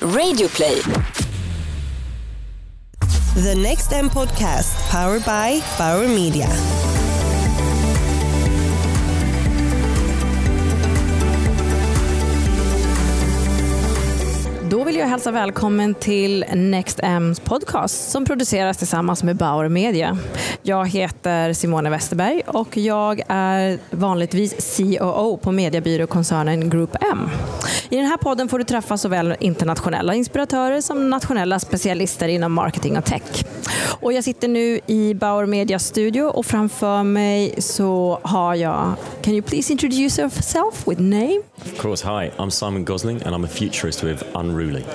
Radioplay. The Next M podcast, powered by Bauer Media. Då vill jag hälsa välkommen till Next M's podcast som produceras tillsammans med Bauer Media. Jag heter Simone Westerberg och jag är vanligtvis COO på mediebyråkoncernen Group M. I den här podden får du träffa såväl internationella inspiratörer som nationella specialister inom marketing och tech. Och jag sitter nu i Bauer Media studio och framför mig så har jag Can you please introduce yourself with name? Of course, hi, I'm Simon Gosling and I'm a futurist with Unruly.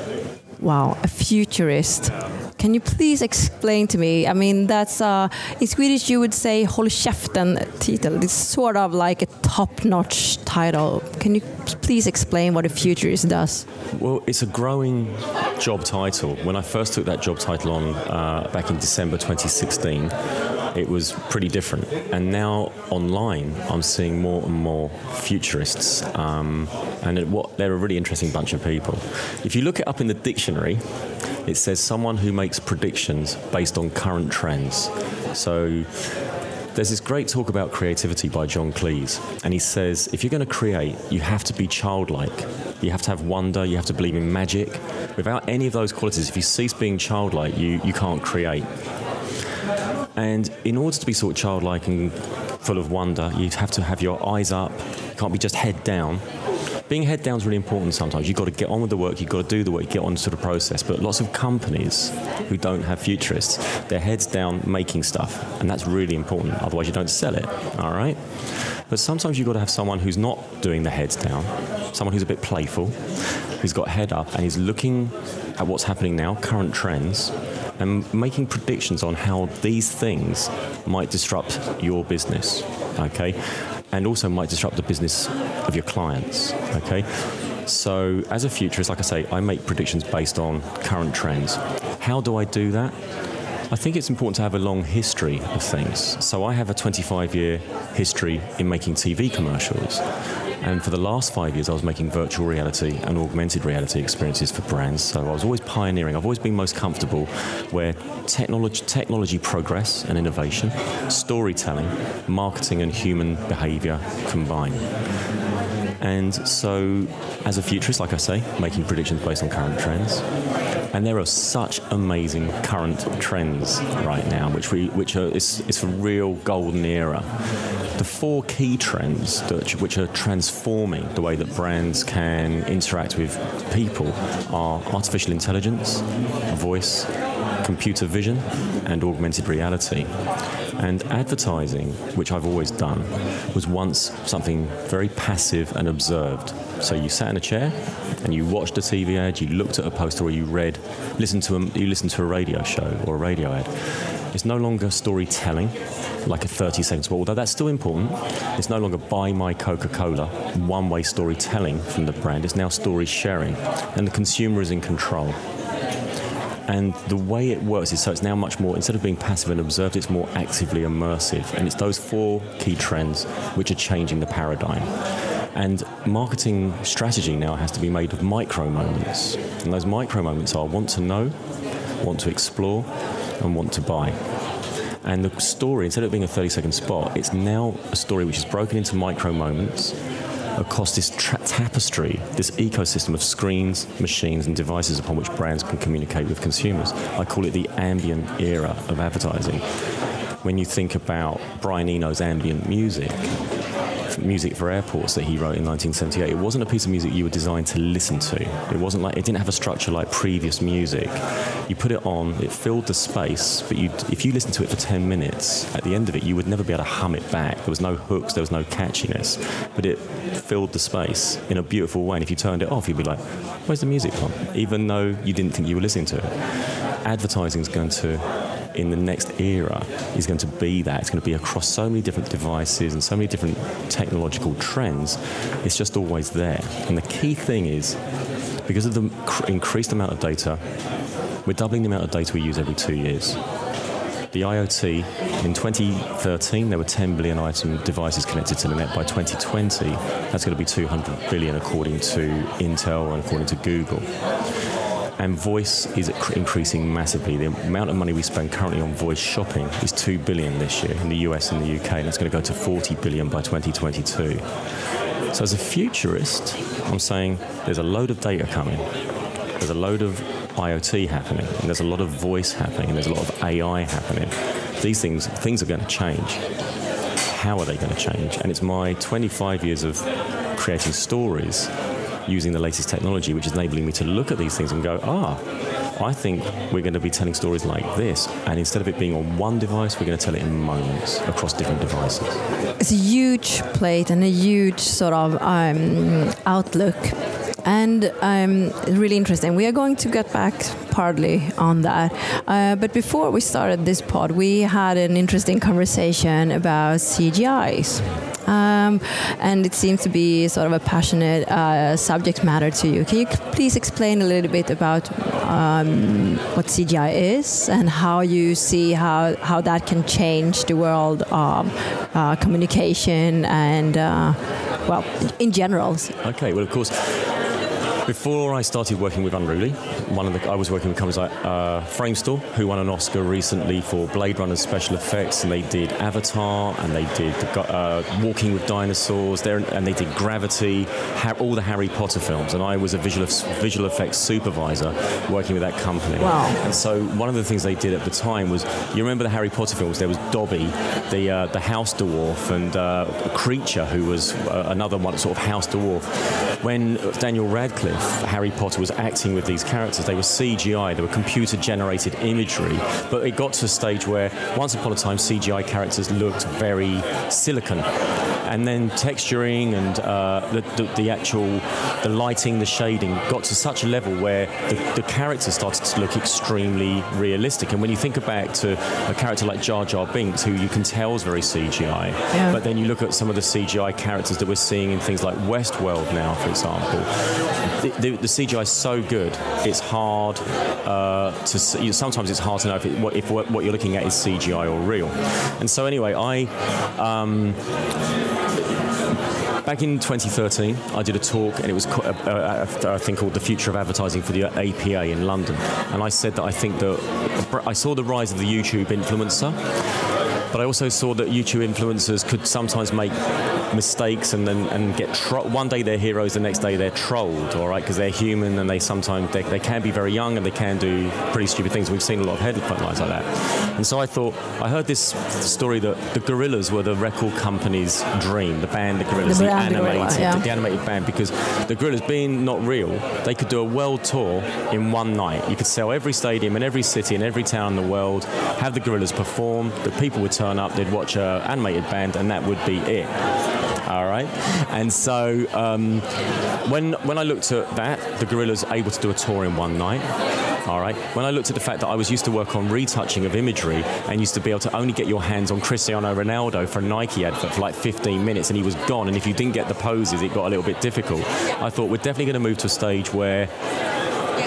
Wow, a futurist. Can you please explain to me? I mean, that's uh, in Swedish you would say "Håll käften" title. It's sort of like a top-notch title. Can you please explain what a futurist does? Well, it's a growing job title. When I first took that job title on uh, back in December 2016, it was pretty different. And now online, I'm seeing more and more futurists, um, and it, what they're a really interesting bunch of people. If you look it up in the dictionary, it says someone who makes predictions based on current trends. So there's this great talk about creativity by John Cleese, and he says if you're going to create, you have to be childlike. You have to have wonder, you have to believe in magic. Without any of those qualities, if you cease being childlike, you, you can't create. And in order to be sort of childlike and full of wonder, you have to have your eyes up. You can't be just head down. Being head down is really important sometimes. You've got to get on with the work, you've got to do the work, get on to the process. But lots of companies who don't have futurists, their heads down making stuff. And that's really important. Otherwise, you don't sell it. All right? But sometimes you've got to have someone who's not doing the heads down, someone who's a bit playful, who's got head up and is looking at what's happening now, current trends, and making predictions on how these things might disrupt your business, okay? And also might disrupt the business of your clients, okay? So, as a futurist, like I say, I make predictions based on current trends. How do I do that? I think it's important to have a long history of things. So I have a 25 year history in making TV commercials. And for the last five years, I was making virtual reality and augmented reality experiences for brands. So I was always pioneering. I've always been most comfortable where technology, technology progress and innovation, storytelling, marketing, and human behavior combine. And so, as a futurist, like I say, making predictions based on current trends. And there are such amazing current trends right now, which we, which are, it's, it's a real golden era. The four key trends that, which are transforming the way that brands can interact with people are artificial intelligence, voice, computer vision, and augmented reality. And advertising, which I've always done, was once something very passive and observed. So you sat in a chair and you watched a TV ad, you looked at a poster, or you read, listened to a, you listened to a radio show or a radio ad. It's no longer storytelling, like a 30 second spot, although that's still important. It's no longer buy my Coca Cola, one way storytelling from the brand. It's now story sharing, and the consumer is in control. And the way it works is so it's now much more, instead of being passive and observed, it's more actively immersive. And it's those four key trends which are changing the paradigm. And marketing strategy now has to be made of micro moments. And those micro moments are want to know, want to explore, and want to buy. And the story, instead of being a 30 second spot, it's now a story which is broken into micro moments across this tra- tapestry, this ecosystem of screens, machines, and devices upon which brands can communicate with consumers. I call it the ambient era of advertising. When you think about Brian Eno's ambient music, music for airports that he wrote in 1978. It wasn't a piece of music you were designed to listen to. It wasn't like it didn't have a structure like previous music. You put it on, it filled the space, but if you listened to it for 10 minutes, at the end of it, you would never be able to hum it back. There was no hooks, there was no catchiness, but it filled the space in a beautiful way. And if you turned it off, you'd be like, "Where's the music from?" Even though you didn't think you were listening to it. Advertising is going to in the next era is going to be that. It's going to be across so many different devices and so many different technological trends. It's just always there. And the key thing is because of the cr- increased amount of data, we're doubling the amount of data we use every two years. The IoT, in 2013, there were 10 billion item devices connected to the net. By 2020, that's going to be 200 billion according to Intel and according to Google. And voice is increasing massively. The amount of money we spend currently on voice shopping is 2 billion this year in the US and the UK, and it's going to go to 40 billion by 2022. So, as a futurist, I'm saying there's a load of data coming, there's a load of IoT happening, and there's a lot of voice happening, and there's a lot of AI happening. These things, things are going to change. How are they going to change? And it's my 25 years of creating stories using the latest technology, which is enabling me to look at these things and go, ah, I think we're going to be telling stories like this, and instead of it being on one device, we're going to tell it in moments across different devices. It's a huge plate and a huge sort of um, outlook. And um, really interesting. We are going to get back partly on that. Uh, but before we started this pod, we had an interesting conversation about CGIs. Um, and it seems to be sort of a passionate uh, subject matter to you. Can you please explain a little bit about um, what CGI is and how you see how, how that can change the world of uh, communication and, uh, well, in general? Okay, well, of course before I started working with Unruly, one of the I was working with companies like uh, Framestore, who won an Oscar recently for Blade Runner special effects, and they did Avatar, and they did uh, Walking with Dinosaurs, there, and they did Gravity, all the Harry Potter films, and I was a visual visual effects supervisor working with that company. Wow! And so one of the things they did at the time was, you remember the Harry Potter films? There was Dobby, the uh, the house dwarf, and uh, Kreacher, who was uh, another one, sort of house dwarf. When Daniel Radcliffe Harry Potter was acting with these characters. They were CGI, they were computer generated imagery, but it got to a stage where once upon a time CGI characters looked very silicon. And then texturing and uh, the, the, the, actual the lighting, the shading got to such a level where the, the characters started to look extremely realistic. And when you think back to a character like Jar Jar Binks, who you can tell is very CGI, yeah. but then you look at some of the CGI characters that we're seeing in things like Westworld now, for example, the, the, the, CGI is so good, it's hard uh, to see. Sometimes it's hard to know if, it, what, if what you're looking at is CGI or real. And so, anyway, I. Um, Back in 2013, I did a talk, and it was a, a, a, thing called "The Future of Advertising" for the APA in London. And I said that I think that I saw the rise of the YouTube influencer, but I also saw that YouTube influencers could sometimes make mistakes and then and get tro- one day they're heroes, the next day they're trolled. All right, because they're human and they sometimes they, they can be very young and they can do pretty stupid things. We've seen a lot of headlines like that. And so I thought I heard this story that the Gorillaz were the record company's dream, the band the Gorillaz the, the animated, Gorilla, yeah. the animated band, because the Gorillaz being not real, they could do a world tour in one night. You could sell every stadium in every city in every town in the world, have the Gorillaz perform, the people would turn up, they'd watch an animated band, and that would be it. All right, and so um, when when I looked at that, the Gorillaz able to do a tour in one night. All right. When I looked at the fact that I was used to work on retouching of imagery and used to be able to only get your hands on Cristiano Ronaldo for a Nike advert for like 15 minutes and he was gone, and if you didn't get the poses, it got a little bit difficult. I thought we're definitely going to move to a stage where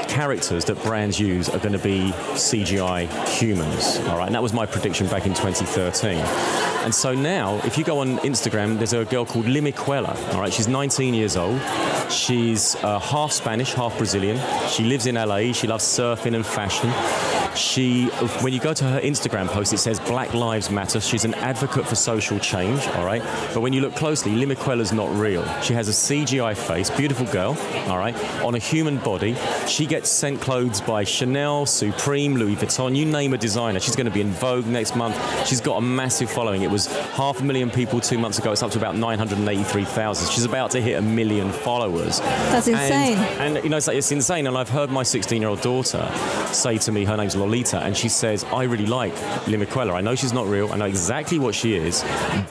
characters that brands use are going to be CGI humans. All right, and that was my prediction back in 2013. And so now, if you go on Instagram, there's a girl called Lil Miquela. All right, she's 19 years old. She's uh, half Spanish, half Brazilian. She lives in LA. She loves surfing and fashion. She, when you go to her Instagram post, it says Black Lives Matter. She's an advocate for social change, all right? But when you look closely, Lil Miquela's not real. She has a CGI face, beautiful girl, all right, on a human body. She gets sent clothes by Chanel, Supreme, Louis Vuitton, you name a designer. She's going to be in Vogue next month. She's got a massive following. It was half a million people two months ago. It's up to about 983,000. She's about to hit a million followers. That's insane. And, and you know, it's, like, it's insane. And I've heard my 16 year old daughter say to me, her name's Lolita, and she says, I really like Lil Miquela. I know she's not real, I know exactly what she is,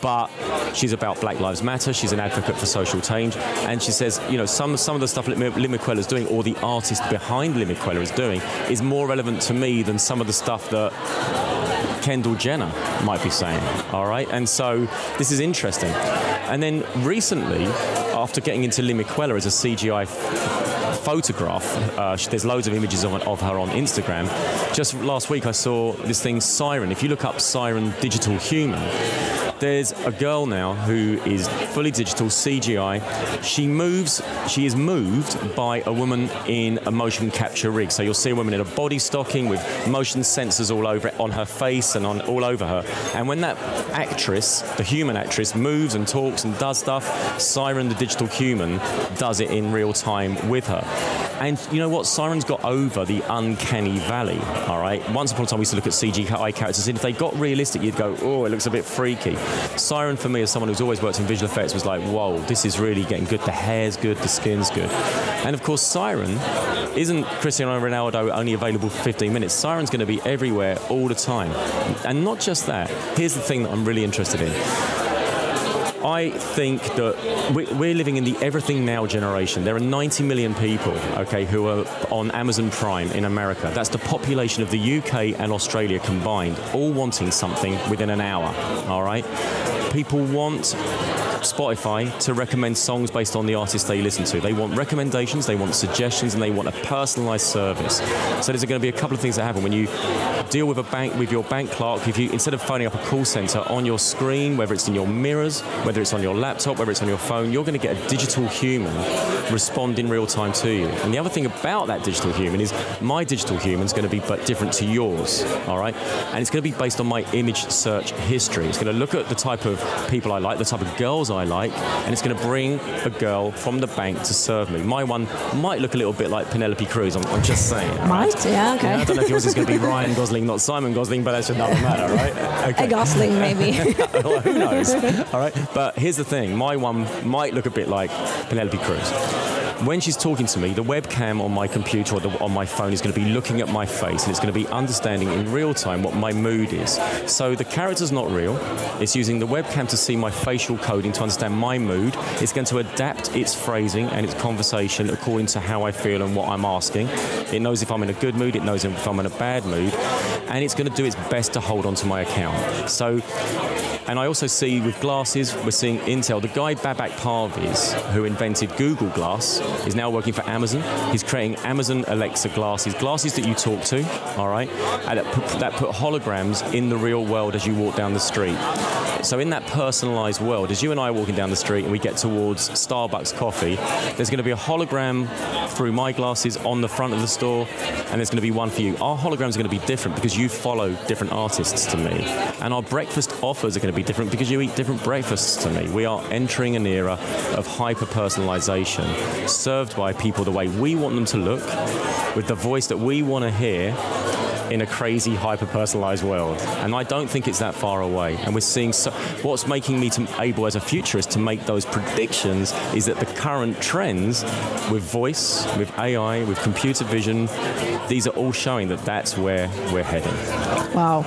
but she's about Black Lives Matter, she's an advocate for social change, and she says, you know, some, some of the stuff Lil Miquela is doing, or the artist behind Lil Miquela is doing, is more relevant to me than some of the stuff that Kendall Jenner might be saying. All right, and so this is interesting. And then recently, after getting into Lil Miquela as a CGI photograph. Uh, there's loads of images of, of, her on Instagram. Just last week, I saw this thing Siren. If you look up Siren Digital Human, There's a girl now who is fully digital, CGI. She moves, she is moved by a woman in a motion capture rig. So you'll see a woman in a body stocking with motion sensors all over it, on her face and on all over her. And when that actress, the human actress, moves and talks and does stuff, Siren, the digital human, does it in real time with her. And you know what? Siren's got over the uncanny valley. All right. Once upon a time, we used to look at CGI characters, and if they got realistic, you'd go, "Oh, it looks a bit freaky." Siren, for me, as someone who's always worked in visual effects, was like, "Whoa, this is really getting good. The hair's good, the skin's good." And of course, Siren isn't Cristiano Ronaldo only available for 15 minutes. Siren's going to be everywhere all the time. And not just that. Here's the thing that I'm really interested in. I think that we- we're living in the everything now generation. There are 90 million people, okay, who are on Amazon Prime in America. That's the population of the UK and Australia combined, all wanting something within an hour, all right? People want Spotify to recommend songs based on the artists they listen to. They want recommendations, they want suggestions, and they want a personalized service. So there's going to be a couple of things that happen when you deal with a bank with your bank clerk. If you instead of phoning up a call center on your screen, whether it's in your mirrors, whether it's on your laptop, whether it's on your phone, you're going to get a digital human respond in real time to you. And the other thing about that digital human is my digital human is going to be but different to yours. All right, and it's going to be based on my image search history. It's going to look at the type of people I like, the type of girls I like, and it's going to bring a girl from the bank to serve me. My one might look a little bit like Penelope Cruz. I'm, I'm just saying. right? Might, yeah, okay. I don't know if yours is going to be Ryan Gosling, not Simon Gosling, but that should not matter, right? A Gosling, maybe. well, who knows? All right. But here's the thing my one might look a bit like Penelope Cruz. When she's talking to me, the webcam on my computer or the, on my phone is going to be looking at my face and it's going to be understanding in real time what my mood is. So the character's not real. It's using the webcam to see my facial coding to understand my mood. It's going to adapt its phrasing and its conversation according to how I feel and what I'm asking. It knows if I'm in a good mood, it knows if I'm in a bad mood, and it's going to do its best to hold on to my account. So and I also see with glasses, we're seeing Intel. The guy Babak Parviz, who invented Google Glass, is now working for Amazon. He's creating Amazon Alexa glasses, glasses that you talk to, all right, and that put, that put holograms in the real world as you walk down the street. So in that personalized world, as you and I are walking down the street and we get towards Starbucks coffee, there's going to be a hologram through my glasses on the front of the store, and there's going to be one for you. Our holograms are going to be different because you follow different artists to me, and our breakfast offers are going to be different because you eat different breakfasts to me. We are entering an era of hyper personalization, served by people the way we want them to look, with the voice that we want to hear in a crazy hyper personalized world. And i don't think it's that far away. And we're seeing so, what's making me able as a futurist to make those predictions is that the current trends with voice with ai with computer vision these are all showing that that's where we're heading Wow,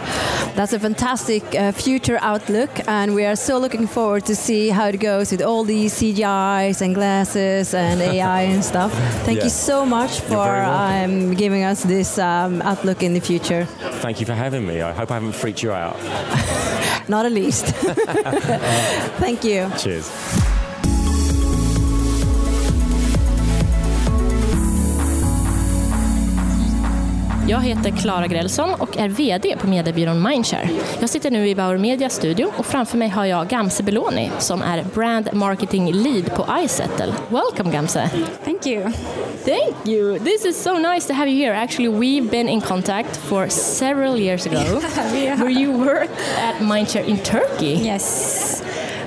that's a fantastic uh, future outlook, and we are so looking forward to see how it goes with all these CGIs and glasses and AI and stuff. Thank Yeah. you so much for um, giving us this um, outlook in the future. thank you for having me i hope i haven't freaked you out Not at least. Thank you. cheers Jag heter Klara Grälsson och är VD på mediebyrån Mindshare. Jag sitter nu i Bauer Media studio och framför mig har jag Gamse Beloni som är Brand Marketing Lead på iSettle. Welcome Gamse! Thank you. Thank you! This is so nice to have you here. Actually, we've been in contact for several years ago Yeah. where you worked at Mindshare in Turkey. Yes,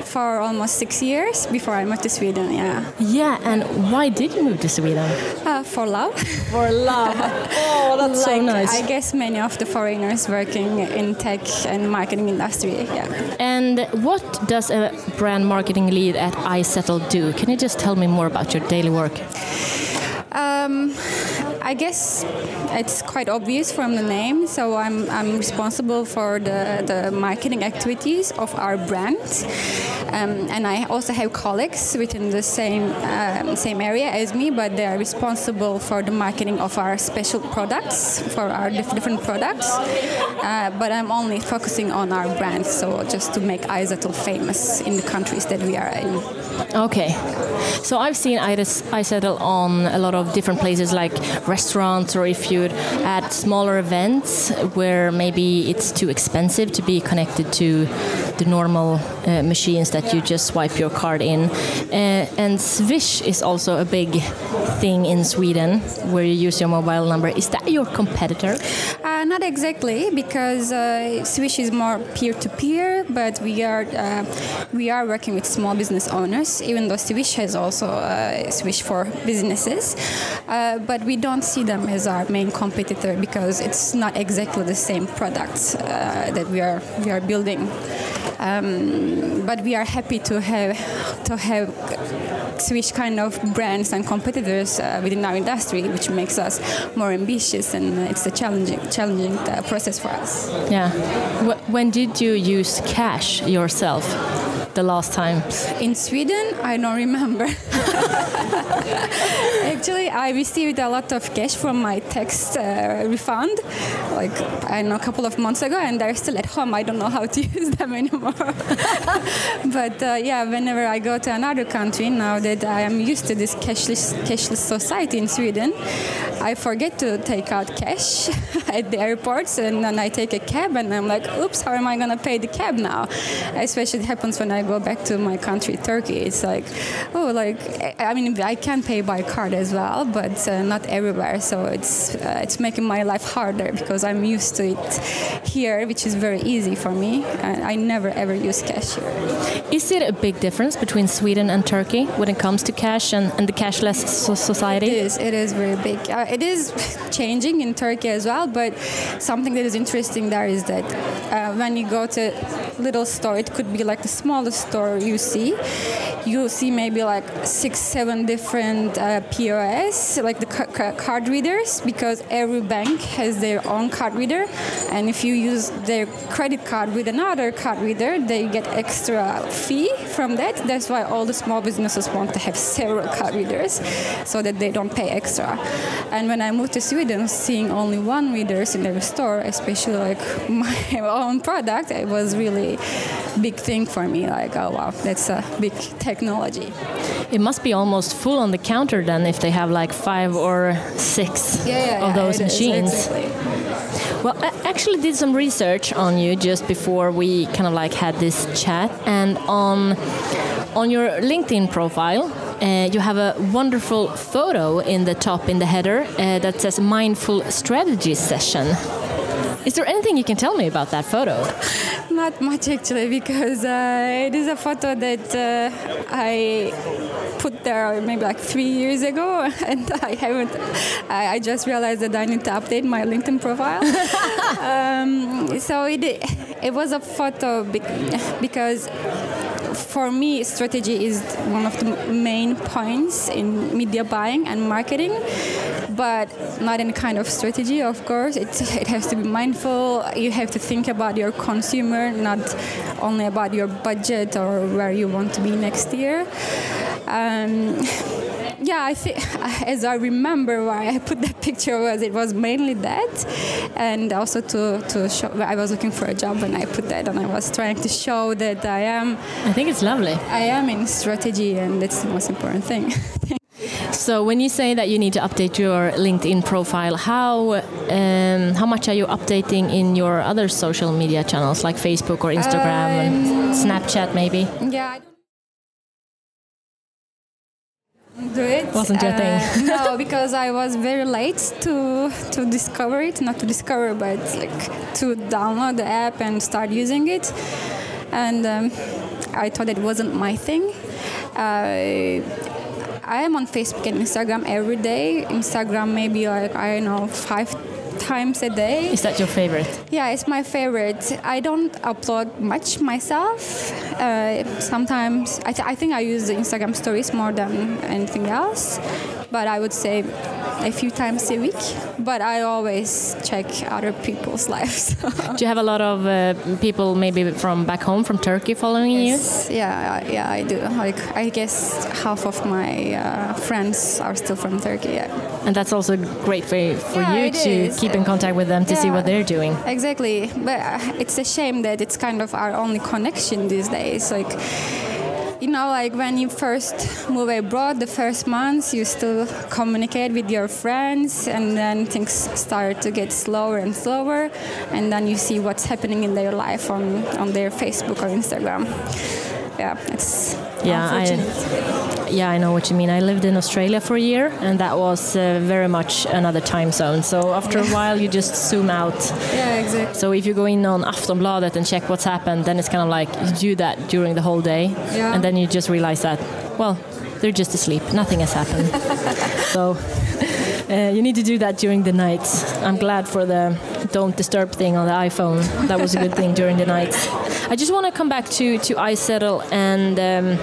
for almost six years before I moved to Sweden. Yeah, Yeah, and why did you move to Sweden? uh, for love. For love. oh, that's so nice. I guess many of the foreigners working in tech and marketing industry. Yeah. And what does a brand marketing lead at iZettle do? Can you just tell me more about your daily work? Um, I guess it's quite obvious from the name. So I'm, I'm responsible for the, the marketing activities of our brand. Um, and I also have colleagues within the same um, same area as me, but they are responsible for the marketing of our special products for our diff- different products. Uh, but I'm only focusing on our brand, so just to make iZettle famous in the countries that we are in. Okay. So I've seen iZettle on a lot of different places like restaurants or if you're at smaller events where maybe it's too expensive to be connected to the normal uh, machines that you just swipe your card in. Uh, and Swish is also a big thing in Sweden where you use your mobile number. Is that your competitor? Uh, not exactly, because uh, Swish is more peer-to-peer, but we are uh, we are working with small business owners. Even though Swish has also uh, Swish for businesses, uh, but we don't see them as our main competitor because it's not exactly the same products that we are we are building. Um, but we are happy to have to have Swish kind of brands and competitors uh, within our industry, which makes us more ambitious, and it's a challenging, challenging uh, process for us. Yeah. When did you use cash yourself the last time? In Sweden, I don't remember. Actually, I received a lot of cash from my tax uh, refund, like I know, a couple of months ago, and they're still at home. I don't know how to use them anymore. but uh, yeah, whenever I go to another country, now that I am used to this cashless cashless society in Sweden, I forget to take out cash at the airports, and then I take a cab, and I'm like, oops, how am I gonna pay the cab now? Especially it happens when I go back to my country, Turkey. It's like, oh, like I mean, I can pay by card as well, but uh, not everywhere. So it's uh, it's making my life harder because I'm used to it here, which is very easy for me. I never ever use cash here. Is it a big difference between Sweden and Turkey when it comes to cash and, and the cashless so- society? It is. It is very big. Uh, it is changing in Turkey as well. But something that is interesting there is that uh, when you go to little store, it could be like the smallest store you see. You see maybe like six, seven different uh, POS, like the ca- ca- card readers, because every bank has their own card reader, and if you use their credit card with another card reader, they get extra fee from that. That's why all the small businesses want to have several card readers, so that they don't pay extra. And when I moved to Sweden, seeing only one readers in every store, especially like my own product, it was really big thing for me. Like, oh wow, that's a big technology. It must be almost full on the counter then if they have like five or six of those it is, machines. exactly. Well, I actually did some research on you just before we kind of like had this chat, and on on your LinkedIn profile. Uh, you have a wonderful photo in the top in the header uh, that says mindful strategy session. Is there anything you can tell me about that photo? Not much actually, because uh, it is a photo that uh, I put there maybe like three years ago, and I haven't. I, I just realized that I need to update my LinkedIn profile. um, so it it was a photo bec- because for me, strategy is one of the main points in media buying and marketing, but not any kind of strategy, of course. It, it has to be mindful. You have to think about your consumer, not only about your budget or where you want to be next year. Um, yeah, I think as I remember why I put that picture was it was mainly that, and also to to show I was looking for a job and I put that and I was trying to show that I am I think it's lovely. I am in strategy and that's the most important thing. So when you say that you need to update your LinkedIn profile, how um, how much are you updating in your other social media channels like Facebook or Instagram and Snapchat maybe? yeah. I don't Do it. Wasn't your thing. Uh, no, because I was very late to to discover it. Not to discover, but like to download the app and start using it. And um, I thought it wasn't my thing. Uh, I am on Facebook and Instagram every day. Instagram maybe like I don't know five times a day. Is that your favorite? Yeah, it's my favorite. I don't upload much myself. Uh, sometimes I, th- I think I use the Instagram stories more than anything else. But I would say a few times a week, but I always check other people's lives. Do you have a lot of uh, people maybe from back home, from Turkey, following you? yeah, I- yeah, I do. Like, I guess half of my uh, friends are still from Turkey. Yeah. And that's also a great for, for Yeah, you to is. keep in contact with them to see what they're doing. Exactly, but uh, it's a shame that it's kind of our only connection these days. Like, you know, like when you first move abroad, the first months you still communicate with your friends, and then things start to get slower and slower, and then you see what's happening in their life on on their Facebook or Instagram. Yeah, it's Yeah, I- Yeah, I know what you mean. I lived in Australia for a year, and that was uh, very much another time zone. So after a while, you just zoom out. yeah, exactly. So if you go in on Aftonbladet and check what's happened, then it's kind of like you do that during the whole day, Yeah. and then you just realize that, well, they're just asleep. Nothing has happened. so uh, you need to do that during the nights. I'm glad for the don't disturb thing on the iPhone. That was a good thing during the nights. I just want to come back to to iZettle and. Um,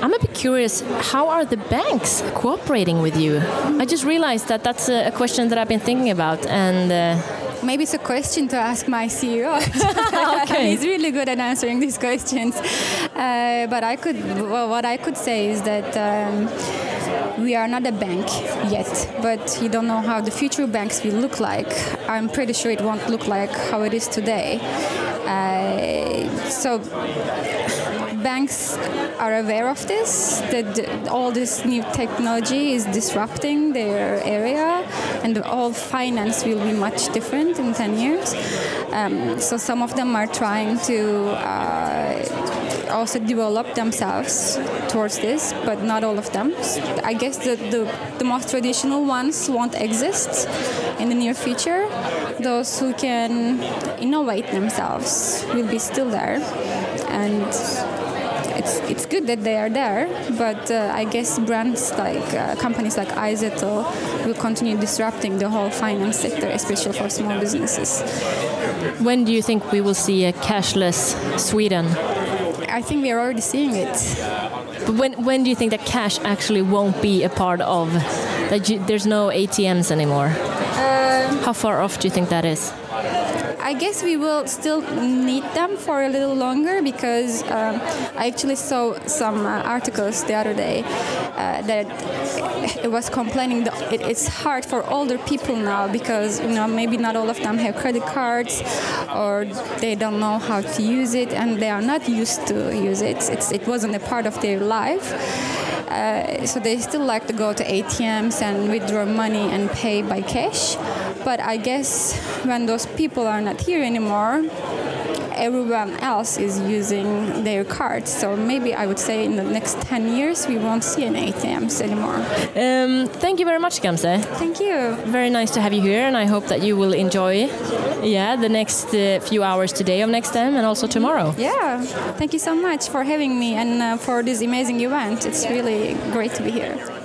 I'm a bit curious. How are the banks cooperating with you? I just realized that that's a, a question that I've been thinking about, and uh, Maybe it's a question to ask my CEO. Okay. He's really good at answering these questions. Uh, but I could, well, what I could say is that um, we are not a bank yet, but you don't know how the future banks will look like. I'm pretty sure it won't look like how it is today. Uh, so banks are aware of this that all this new technology is disrupting their area and all finance will be much different in 10 years. Um, so some of them are trying to uh, also develop themselves towards this but not all of them. I guess the, the, the most traditional ones won't exist in the near future those who can innovate themselves will be still there and it's it's good that they are there, but uh, I guess brands like uh, companies like iZettle will continue disrupting the whole finance sector, especially for small businesses. when do you think we will see a cashless Sweden? I think we are already seeing it. But when when do you think that cash actually won't be a part of that? You, there's no ATMs anymore. How far off do you think that is? I guess we will still need them for a little longer because um, I actually saw some uh, articles the other day uh, that it was complaining that it, it's hard for older people now because you know maybe not all of them have credit cards or they don't know how to use it and they are not used to use it. It's, it wasn't a part of their life. Uh, so they still like to go to ATMs and withdraw money and pay by cash. But I guess when those people are not here anymore, everyone else is using their cards. So maybe I would say in the next 10 years we won't see any ATMs anymore. Um, thank you very much, Gamze. Thank you. Very nice to have you here, and I hope that you will enjoy, yeah, the next uh, few hours today of Next Time and also tomorrow. Yeah, thank you so much for having me and uh, for this amazing event. It's really great to be here.